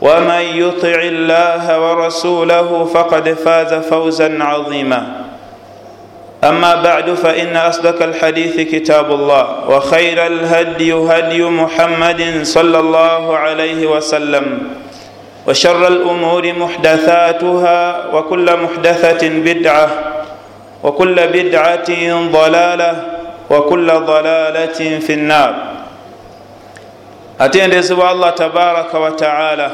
ومن يطع الله ورسوله فقد فاز فوزا عظيما. اما بعد فان اصدق الحديث كتاب الله وخير الهدي هدي محمد صلى الله عليه وسلم. وشر الامور محدثاتها وكل محدثه بدعه وكل بدعه ضلاله وكل ضلاله في النار. atendezebwa allah tabaraka wataala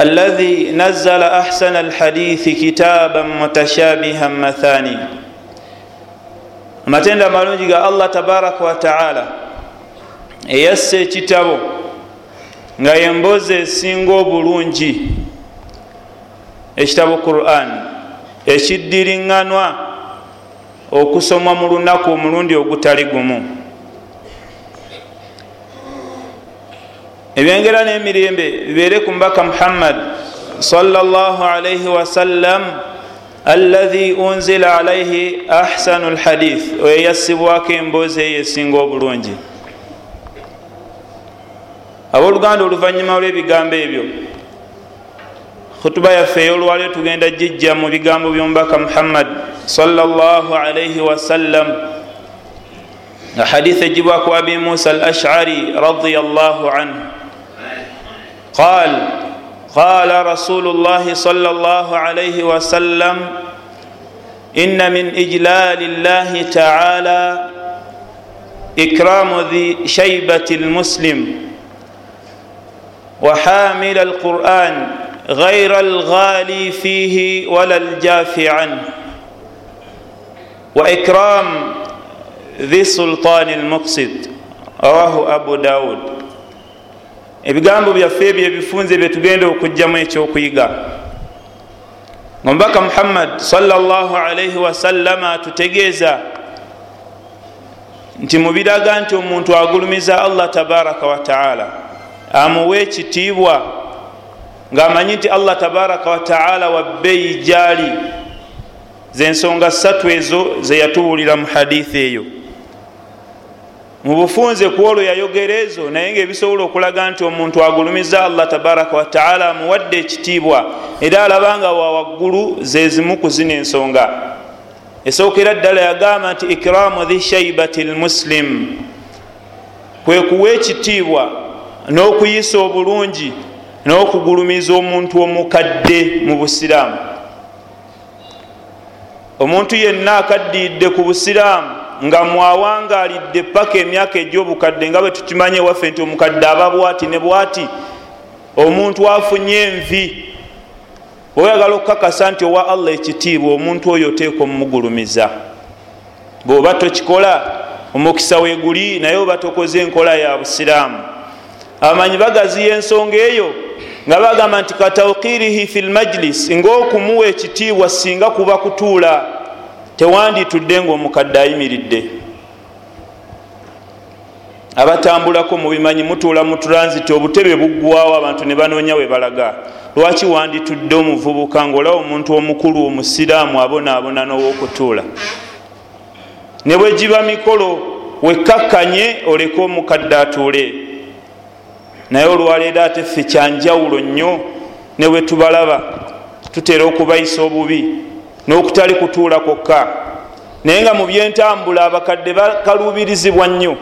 الذي نزل احسن الحديث كتابا متشابها مثاني amatenda amalungi ga allah tabaraka wataala eyasse ekitabo nga yemboozi esinga obulungi ekitabo quran ekiddiriŋŋanwa okusomwa mu lunaku omulundi ogutali gumu ebyengera n'emirembe bibeere ku mbaka muhammad salaalaihi wasallam alahi unzila alaihi ahsanu lhadith oyo yassibwako emboozi eyo esinga obulungi. Abooluganda oluvanyuma lw'ebigambo ebyo khutuba yaffe ey'olwaliro tugenda jijja mu bigambo by'omubaka muhammad salaalaihi wasallam nga hadith ejibwaku abi musa al ashari radiallahu anhu قال قال رسول الله صلى الله عليه وسلم إن من إجلال الله تعالى إكرام ذي شيبة المسلم وحامل القرآن غير الغالي فيه ولا الجاف عنه وإكرام ذي السلطان المقصد. رواه أبو داود. Ebigambo byaffe ebyo ebifunze byetugenda okugjamu ekyokuyiga. Omubaka muhammad salaalaihi wasallama atutegeeza nti mubiraga nti omuntu agulumiza allah tabaraka wataala amuwa ekitiibwa ngaamanyi nti allah tabaraka wataala wabbeeyi gyali zensonga ssatu ezo zeyatubuulira mu hadithi eyo mubufunze ku olwo yayogera ezo naye nga ebisobola okulaga nti omuntu agulumiza allah tabaraka wataala amuwadde ekitiibwa era alaba nga wawaggulu zezimu ku zino ensonga. Esookera ddala yagamba nti ikiramu dhi shaibati lmuslim. Kwe kuwa ekitiibwa n'okuyisa obulungi n'okugulumiza omuntu omukadde mu busiraamu. Omuntu yenna akaddiidde ku busiraamu nga mwawangalidde paka emyaka egy'obukadde nga bwe tukimanyi ewaffe nti omukadde aba bwati ne bwati omuntu afunye envi. Oyagala okukakasa nti owa allah ekitiibwa omuntu oyo oteeka omumugulumiza. Bweoba tokikola omukisa weguli naye oba tokoze enkola ya busiraamu. Abamanyi bagaziya ensonga eyo nga bagamba nti kataukirihi fi lmajlis ngaokumuwa ekitiibwa singa kuba kutuula tewanditudde ngaomukadde ayimiridde. Abatambulako mubimanyi mutuula mu transit obutebe buggwawo abantu ne banoonya we balaga. Lwaki wanditudde omuvubuka ngaolaba omuntu omukulu omusiraamu abonaabona n'owokutuula? Ne bwe giba mikolo wekkakkanye oleke omukadde atuule. Naye olwaleero ate ffe kyanjawulo nnyo ne bwe tubalaba tutera okubayisa obubi n'okutali kutuula kwokka. Naye nga mu byentambula abakadde bakaluubirizibwa nnyo.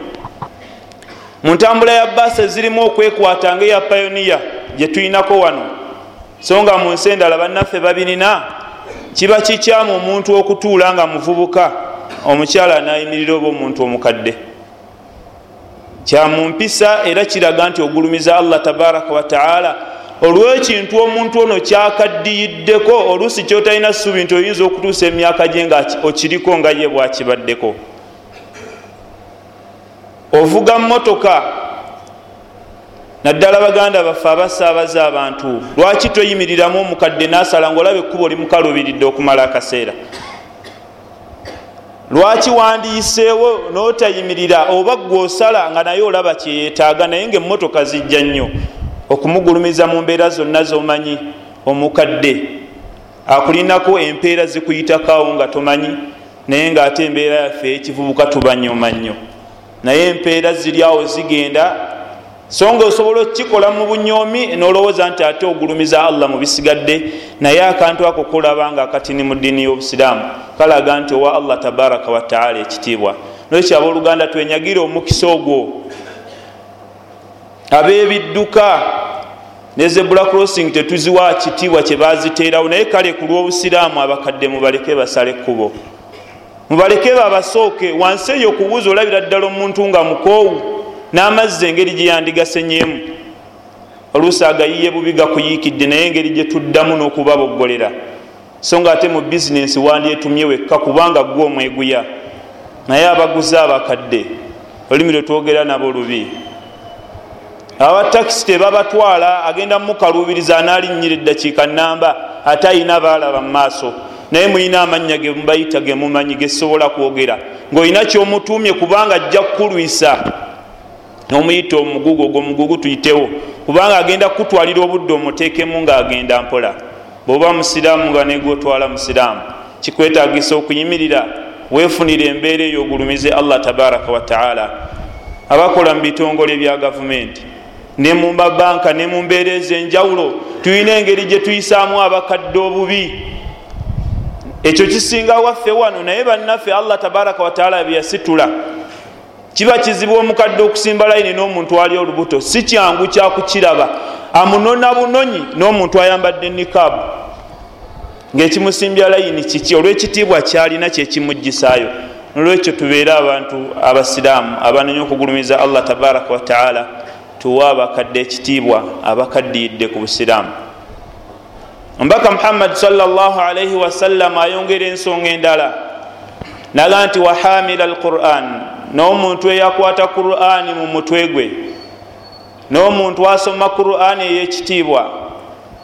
Mu ntambula ya baasi ezirimu okwekwata nga eya payoniya gye tulinako wano. So nga mu nsi endala bannaffe babirina kiba kikyamu omuntu okutuula nga muvubuka. Omukyala nayimirira oba omuntu omukadde. Kyamumpisa era kiraga nti ogulumiza allah tabaraka wataala olwekintu omuntu ono kyakaddiyiddeko oluusi kyotalina ssuubi nti oyinza okutuusa emyaka gye nga okiriko nga ye bwakibaddeko. Ovuga motoka naddala baganda baffe abasaabaza abantu lwaki toyimiriramu? Omukadde nasala ngaolaba ekkubo limukalubiridde okumala akaseera. Lwaki wandiyiseewo notayimirira oba gweosala nga naye olaba kyeyetaaga naye nga emotoka zijja nnyo okumugulumiza mu mbeera zonna zomanyi omukadde. Akulinako empeera zikuyitakawo nga tomanyi naye ngaate embeera yaffe ekivubuka tubanyoma nnyo. Naye empeera ziri awo zigenda so nga osobola okukikola mu bunyomi nolowooza nti ate ogulumiza allah mu bisigadde naye akantu ako kolaba nga akatini mu ddiini y'obusiraamu kalaga nti owa allah tabaraka wataala ekitiibwa. Nolwekyo abooluganda twenyagire omukisa ogwo. Ab'ebidduka ne zebula crossing tetuziwa kitiibwa kyebaziteerawo naye kale ku lw'obusiraamu abakadde mubaleke basale kkubo. Mubaleke babasooke wansi eyo okubuuza olabira ddala omuntu nga mukoowu n'amazzi engeri gye yandigasenyemu. Oluusi agayiye bubi gakuyiikidde naye engeri gye tuddamu n'okubaboggolera so nga ate mu bizinensi wandyetumye wekka kubanga gwe omweguya. Naye abaguze abakadde olulimi lwe twogera nabo lubi abatakisi tebabatwala agenda mukalubiriza anaalinnyira eddakiika namba ate ayina baalaba mu maaso. Naye mulina amannya ge mubayita ge mumanyi gesobola kwogera. Ngaolina kyomutuumye kubanga ajja kukulwisa. Nomuyita omugugu ogwo mugugu tuyitewo. Kubanga agenda kukutwalira obudde omuteekemu ngaagenda mpola. Bwoba musiraamu nga negwotwala musiraamu kikwetagisa okuyimirira. Weefunire embeera eyo ogulumize allah tabaraka wataala abakola mu bitongole bya gavumenti ne mu mabanka ne mu mbeera ez'enjawulo tulina engeri gye tuyisaamu abakadde obubi. Ekyo kisinga waffe wano naye bannaffe allah tabaraka wataala byeyasitula kiba kizibu omukadde okusimba layini n'omuntu ali olubuto si kyangu kyakukiraba amunona bunonyi n'omuntu ayambadde nikaabu ngaekimusimbya layini kiki? Olwekitiibwa kyalina kyekimuggisaayo nolwekyo tubeere abantu abasiraamu abanenya okugulumiza allah tabaraka wataala tuwa abakadde ekitiibwa abakaddiyidde ku busiraamu. Omubaka muhammadi salaalaihi wasallam ayongera ensonga endala. Naga nti wahamila alquran n'omuntu eyakwata qurani mu mutwe gwe. N'omuntu asoma qurani ey'ekitiibwa.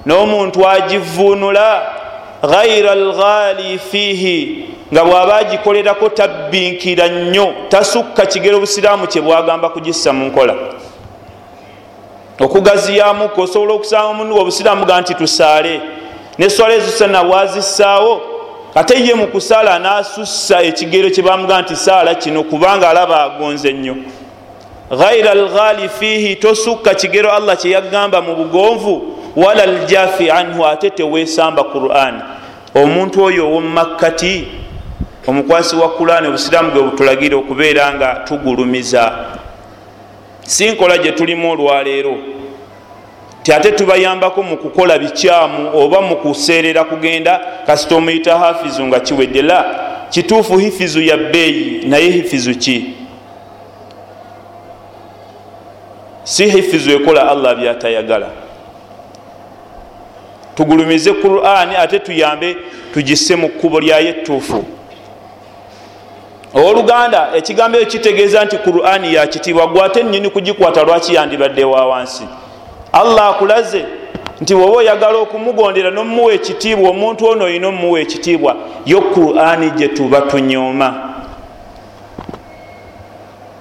N'omuntu agivuunula ghaira alghali fiihi nga bw'aba agikolerako tabbinkira nnyo tasukka kigero busiraamu kye bwagamba kugissa mu nkola okugaziyamuku osobola okusanga omundu obusiraamu ga nti tusaale. Neswala ezisana bwazissaawo ate ye mu kusaala nasussa ekigero kyebamuga nti saala kino kubanga alaba agonze nnyo. Ghaira alghali fiihi tosukka kigero allah kyeyagamba mu bugonvu wala aljafi anhu ate tewesamba quran. Omuntu oyo owomumakkati omukwasi wa qurani obusiraamu gwe butulagira okubeera nga tugulumiza si nkola gye tulimu olwaleero. Ti ate tubayambako mu kukola bikyamu oba mu kuseerera kugenda kasita omuyita hafizu nga kiwedde la kituufu hifizu ya bbeeyi naye hifizu ki? Si hifizu ekola allah byatayagala. Tugulumize qurani ate tuyambe tugisse mu kkubo lyayo ettuufu owoluganda ekigambo ekyo kitegeeza nti qurani yakitiibwa gwe ate nyini kugikwata lwaki yandibadde wa wansi? Allah akulaze nti woba oyagala okumugondera nomumuwa ekitiibwa omuntu ono olina omumuwa ekitiibwa yo qurani gye tuba tunyooma.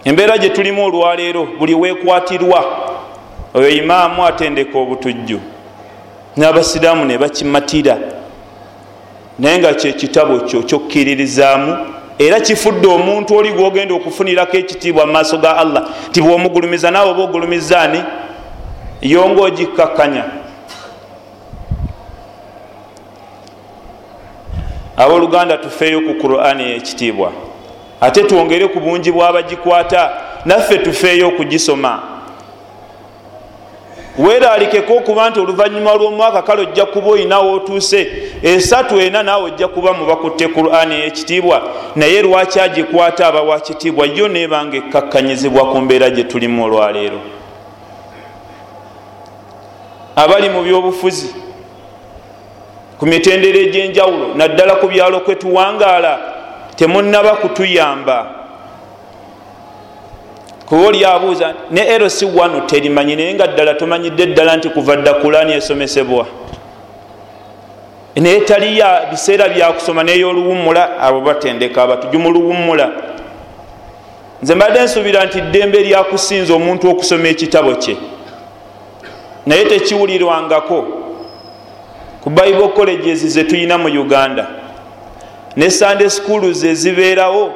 Embeera gye tulimu olwaleero buli weekwatirwa oyo imaamu atendeka obutujju. N'abasiraamu ne bakimatira. Naye nga kyekitabo kyo kyokkiririzaamu era kifudde omuntu oli gwogenda okufunirako ekitiibwa mu maaso ga allah ti bwomugulumiza naawe oba ogulumizaani yonga ogikkakkanya abooluganda tufeeyo ku qurani ekitiibwa. Ate twongere ku bungi bwabagikwata naffe tufeeyo okugisoma weeralikeko okuba nti oluvanyuma lw'omwaka kale ojja kuba olinawo otuuse esatu ena naawe ojja kuba mubakutte qurani eyekitiibwa naye lwaki agikwata aba wakitiibwa yo nebanga ekkakkanyizibwa ku mbeera gye tulimu olwaleero. Abali mu byobufuzi ku mitendero egyenjawulo naddala ku byalo kwetuwangaala temunaba kutuyamba kuba oli abuuza ne erosi wano terimanyi naye nga ddala tomanyidde eddala nti kuva dda kulaani esomesebwa. Naye taliya biseera byakusoma neyoluwummula abo batendeka abatuju mu luwummula. Nze mbadde nsuubira nti ddembe lyakusinza omuntu okusoma ekitabo kye. Naye tekiwulirwangako. Ku bible colleges zetuyina mu uganda ne sunday schools ezibeerawo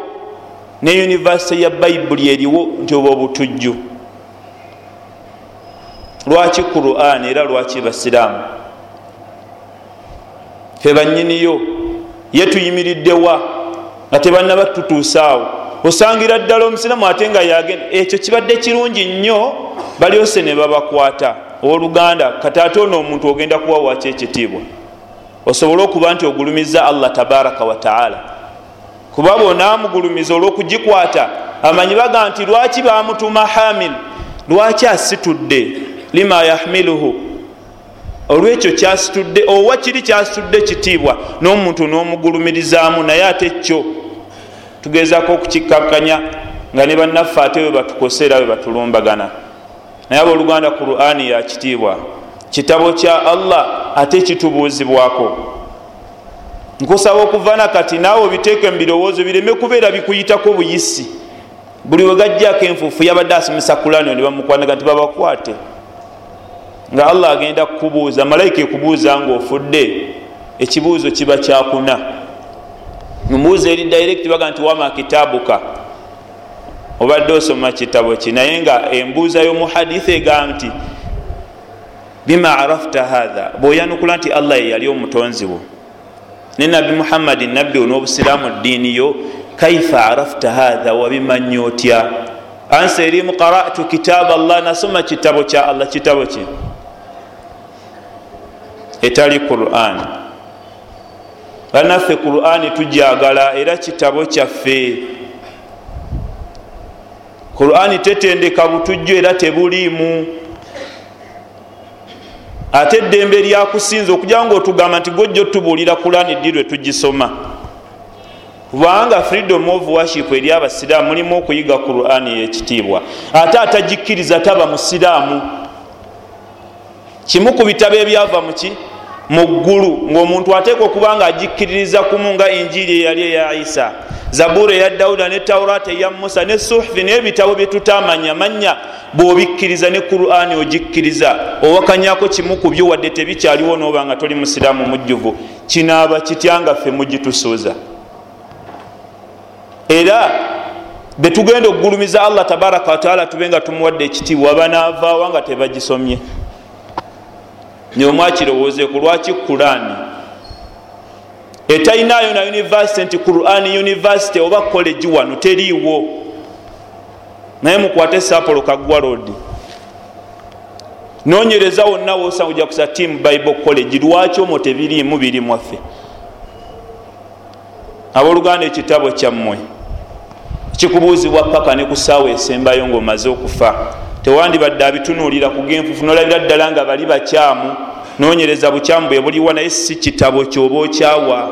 ne univesity ya bayibuli eriwo nti oba obutujju. Lwaki quran era lwaki basiraamu fe banyiniyo ye tuyimiriddewa nga tebanaba tutuusaawo osangira ddala omusiraamu ate nga yagenda. Ekyo kibadde kirungi nnyo balyose ne babakwata. Oluganda kati ate ono omuntu ogenda kuwa waki ekitiibwa? Osobole okuba nti ogulumiza allah tabaraka wataala kuba bonaamugulumiza olwokugikwata. Amanyi baga nti lwaki bamutuma hamil? Lwaki asitudde? Lima yahmiluhu? Olwekyo kyasitudde owa kiri kyasitudde kitiibwa n'omuntu n'omugulumirizaamu naye ate kyo. Tugezako okukikkakkanya nga ne bannaffe ate we batukose era we batulumbagana. Naye abooluganda qurani yakitiibwa kitabo kya allah ate kitubuuzibwako nkusaba okuva nakati naawe obiteeke mu birowoozo bireme kubeera bikuyitako buyisi. Buli wegajjako enfuufu yabadde asomesa kulani ne bamukwanaga nti babakwate. Nga allah agenda kukubuuza malayika ekubuuza ngaofudde ekibuuzo kiba kyakuna mumuuza eri direct baga nti wama kitaabuka? Obadde osoma kitabo ki? Naye nga embuuza y'omuhaditha ega nti bima arafta hatha bweyanukula nti allah yeyali omutonzi wo ne nabbi muhammadin nabbi wo n'obusiraamu ddiini yo kaifa arafta hatha wabimanya otya? Ansa erimu qaratu kitaaba allah nasoma kitabo kya allah kitabo ki? Etali quran. Banaffe qurani tujagala era kitabo kyaffe. Qurani tetendeka butujju era tebuliimu ate eddembe lyakusinza okugira nga otugamba nti gojja otubuulira qurani ddi lwe tugisoma kubanga freedom of worship eri abasiraamu mulimu okuyiga qurani yekitiibwa. Ate atagikkiriza taba musiraamu kimu ku bitabo ebyava muki mu ggulu ngaomuntu ateeka okuba nga agikkiririza kumu nga injiri eyali eya isa zabuura eya dawuda ne taurata eya musa ne suhufi n'ebitabo byetutamanya manya bwobikkiriza ne qurani ogikkiriza. Owakanyako kimu ku byo wadde tebikyaliwo noba nga toli musiraamu mujjuvu. Kinaaba kityanga ffe mugitusuuza? Era betugenda okugulumiza allah tabaraka wataala tube nga tumuwadde ekitiibwa banaavaawa nga tebagisomye. Nyomwakirowoozeku lwaki kurani etalinayo na univesity nti qurani univesity oba collegi wano teriiwo. Naye mukwate sapolo kaggwa road nonyereza wonna wosanga oja kusa team bible college lwaki omwo tebiriimu biri mwaffe? Abooluganda ekitabo kyammwe kikubuuzibwa paka ne ku saawa esembayo ngaomaze okufa. Tewandibadde abitunuulira kugenfufu nolabira ddala nga bali bakyamu nonyereza bukyamu bwe buliwa naye si kitabo kyoba okyawa.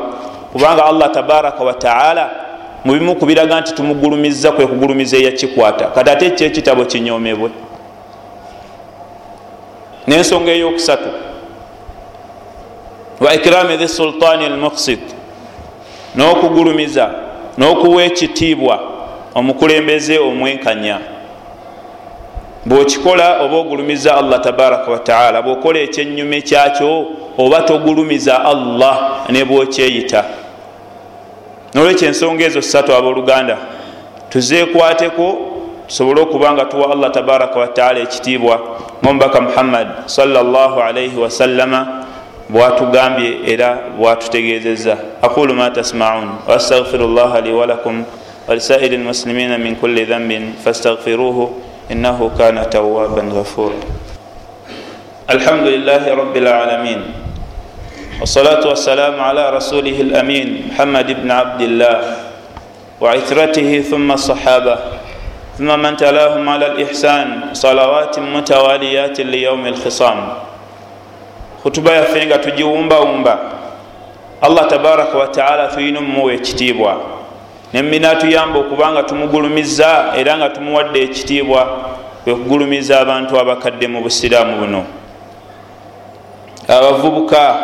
Kubanga allah tabaraka wataala mubimu kubiraga nti tumugulumiza kwe kugulumiza eyakikwata. Kati ate ekyo ekitabo kinyomebwe nensonga eyokusatu. Wa ikirami the sultani almuksid n'okugulumiza n'okuwa ekitiibwa omukulembeze omwenkanya bwokikola oba ogulumiza allah tabaraka wataala bwokola ekyenyume kyakyo oba togulumiza allah ne bwokyeyita. Nolwekyo ensonga ezo satu abooluganda tuzeekwateko tusobole okuba nga tuwa allah tabaraka wataala ekitiibwa. Ngaomubaka muhammad salaalaihi wasallama bwatugambye era bwatutegezeza aqulu ma tasmaun wastaghfiru llaha li walakum walisairi lmuslimina min kulli dhambin fastaghfiruhu innahu kana tawaban ghafura alhamdu lilahi rabi lalamin wasalatu wassalamu ala rasulihi lamin muhammad bni abdillah وعترته ثم الصحابة. ثم من تلاهم على الإحسان صلوات متواليات ليوم الخصام. خطبة يفنغ تجيومبا ومبا. الله تبارك وتعالى فينمو يكتيبوا nemmina tuyamba okuba nga tumugulumiza era nga tumuwadde ekitiibwa kwekugulumiza abantu abakadde mu busiraamu buno. Abavubuka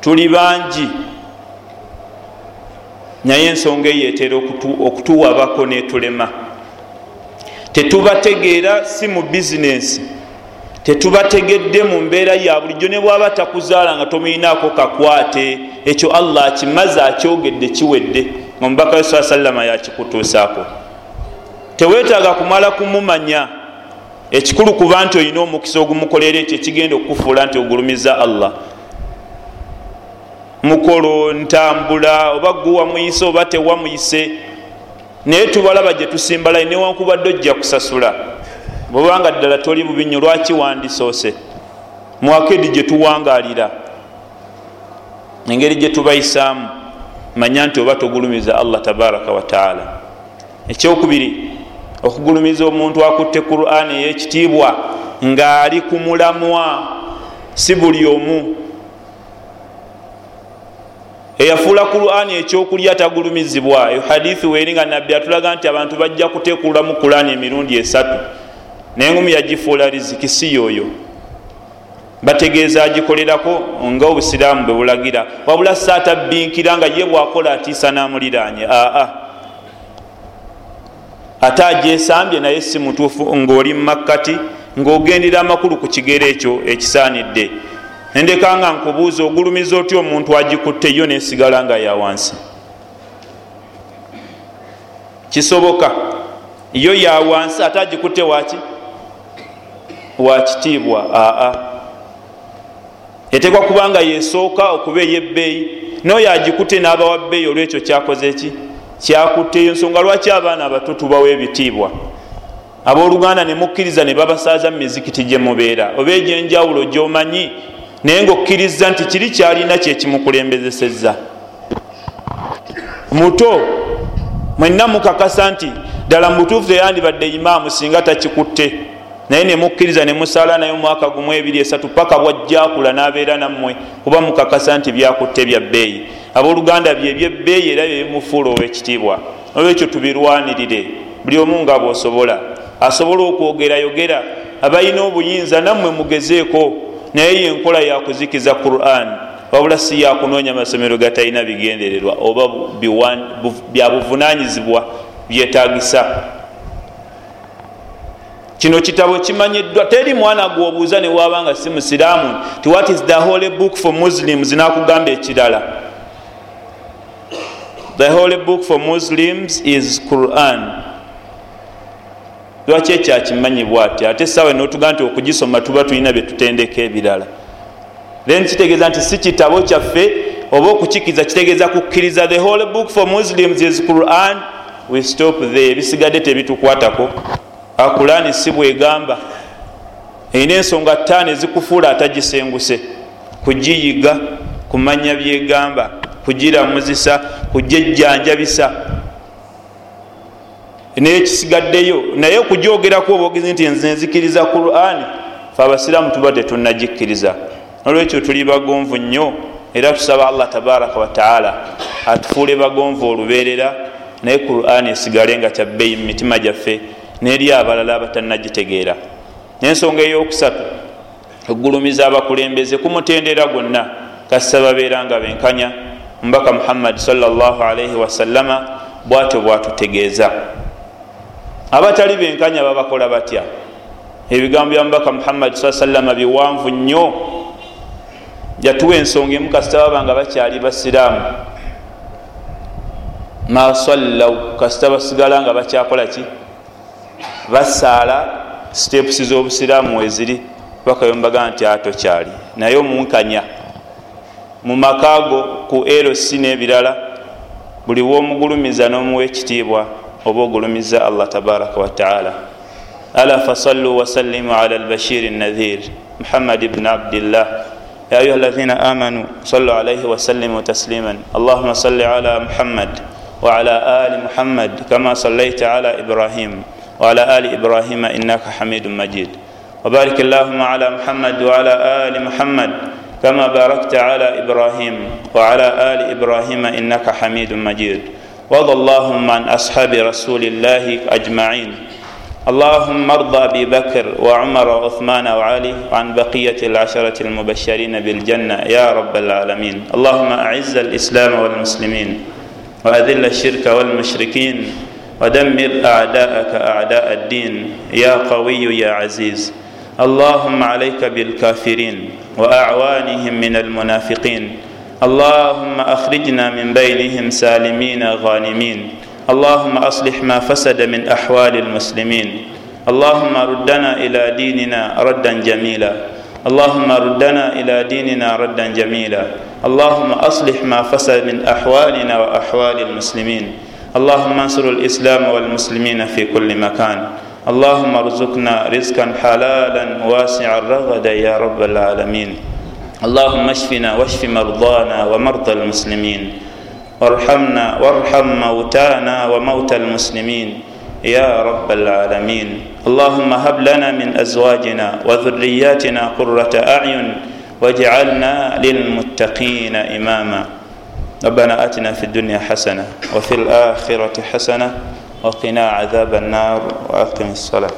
tuli bangi. Naye ensonga eyo etera okutuwabako netulema. Tetubategeera si mu bizinensi tetubategedde mu mbeera ya bulijjo ne bwaba takuzaala nga tomuyinaako kakwate ekyo allah akimaze akyogedde kiwedde omubaka we saa sallama yakikutuusaako. Teweetaaga kumala kumumanya ekikulu kuba nti olina omukisa ogumukolera ekyo ekigenda okukufuula nti ogulumiza allah. Mukolo ntambula oba guwamuyise oba tewamuyise naye tubalaba gye tusimbalayo newankubadde ojja kusasula bwebanga ddala toli bubinyo lwaki wandisoose? Muakedi gye tuwangalira engeri gye tubayisaamu manya nti oba togulumiza allah tabaraka wataala ekyokubiri okugulumiza omuntu akutte quran eyekitiibwa ngaali ku mulamwa si buli omu. Eyafuula qurani ekyokulya tagulumizibwa. Eyo hadithi weeri nga nabbi atulaga nti abantu bajja kutekulamu qurani emirundi esatu naye ngumi yagifuula riziki si yoyo bategeeza agikolerako nga obusiraamu bwe bulagira. Wabula saatabinkira nga ye bwakola atiisa namuliranye aa ate agyesambye naye si mutuufu ngaoli mumakkati ngaogendera amakulu ku kigero ekyo ekisaanidde. Nendeka nga nkubuuza ogulumiza otya omuntu agikutte yo nesigala nga yawansi kisoboka. Yo yawansi ate agikutte waki wakitiibwa aa. Etekwa kubanga yesooka okuba eyebbeeyi noyo agikutte n'abawa bbeeyi olwekyo kyakoze ki? Kyakutteyo ensonga lwaki abaana abato tubawa ebitiibwa? Abooluganda nemukkiriza ne babasaaza mu mizikiti gye mubeera oba egyenjawulo gyomanyi naye ngaokkiriza nti kiri kyalina kyekimukulembezesezza muto mwenna mukakasa nti ddala mubutuufu teyandibadde imaamu singa takikutte naye nemukkiriza nemusala naye omwaka gumu ebiri esatu paka bwajjakula nabeera nammwe kuba mukakasa nti byakutte bya bbeeyi. Abooluganda byebyebbeeyi era byebimufuula owekitiibwa olwekyo tubirwanirire buli omu nga bwosobola. Asobola okwogera yogera abalina obuyinza nammwe mugezeeko. Naye yenkola yakuzikiza quran wabula si yakunoonya amasomero gatalina bigendererwa oba byabuvunanyizibwa byetagisa kino kitabo kimanyiddwa teri mwana gwobuuza newabanga si musiraamu ti what is the holy book for muslims? Nakugamba ekirala. The holy book for muslims is quran. Lwaki ekyakimanyibwa ati ate sawe notuga nti okugisoma tuba tulina byetutendeka ebirala. Then kitegeeza nti si kitabo kyaffe oba okukikiza kitegeeza kukkiriza the holy book for muslims is quran. We stop there. Ebisigadde tebitukwatako akulani si bwegamba erina ensonga ttaano ezikufuula atagisenguse. Kugiyiga kumanya byegamba kugiramuzisa kujejjanjabisa. Naye kisigaddeyo naye okugyogerako obogezi nti nze nzikiriza qurani fe abasiraamu tuba tetunagikkiriza olwekyo tuli bagonvu nnyo era tusaba allah tabaraka wataala atufuule bagonvu olubeerera naye qurani esigale nga kyabbeeyi mu mitima gyaffe neri abalala abatanagitegeera nensonga eyokusatu okugulumiza abakulembeze kumutendera gwonna kassa babeera nga benkanya. Mubaka muhammadi salaalaihi wasallama bwatyo bwatutegeeza. Abatali benkanya babakola batya? Ebigambo bya mubaka muhammadi saa sallama biwanvu nnyo. Yatuwa ensonga emu kasita baba nga bakyali basiraamu. Masallau kasita basigala nga bakyakola ki basaala stepusi z'obusiraamu weziri bakayombaga nti atokyali naye omunkanya mu makaago ku eroc n'ebirala buli womugulumiza n'omuwa ekitiibwa oba ogulumiza allah tabaraka wataala ألا فصلوا وسلموا على البشير النذير محمد بن عبد الله يا أيها الذين آمنوا صلوا عليه وسلموا تسليما اللهم صل على محمد وعلى آل محمد كما صليت على إبراهيم وعلى آل إبراهيم إنك حميد مجيد وبارك اللهم على محمد وعلى آل محمد كما باركت على إبراهيم وعلى آل إبراهيم إنك حميد مجيد وارض اللهم عن أصحاب رسول الله أجمعين اللهم ارض أبي بكر وعمر وعثمان وعلي وعن بقية العشرة المبشرين بالجنة يا رب العالمين اللهم أعز الإسلام والمسلمين وأذل الشرك والمشركين ودمر أعداءك أعداء الدين. يا قوي يا عزيز. اللهم عليك بالكافرين وأعوانهم من المنافقين. اللهم أخرجنا من بينهم سالمين غانمين. اللهم أصلح ما فسد من أحوال المسلمين. اللهم ردنا إلى ديننا ردا جميلا. اللهم ردنا إلى ديننا ردا جميلا. اللهم أصلح ما فسد من أحوالنا وأحوال المسلمين. اللهم انصر الإسلام والمسلمين في كل مكان اللهم ارزقنا رزقا حلالا واسعا رغدا يا رب العالمين اللهم اشفنا واشف مرضانا ومرضى المسلمين وارحمنا وارحم موتانا وموتى المسلمين يا رب العالمين اللهم هب لنا من ازواجنا وذرياتنا قره اعين واجعلنا للمتقين اماما ربنا آتنا في الدنيا حسنة وفي الآخرة حسنة وقنا عذاب النار وأقم الصلاة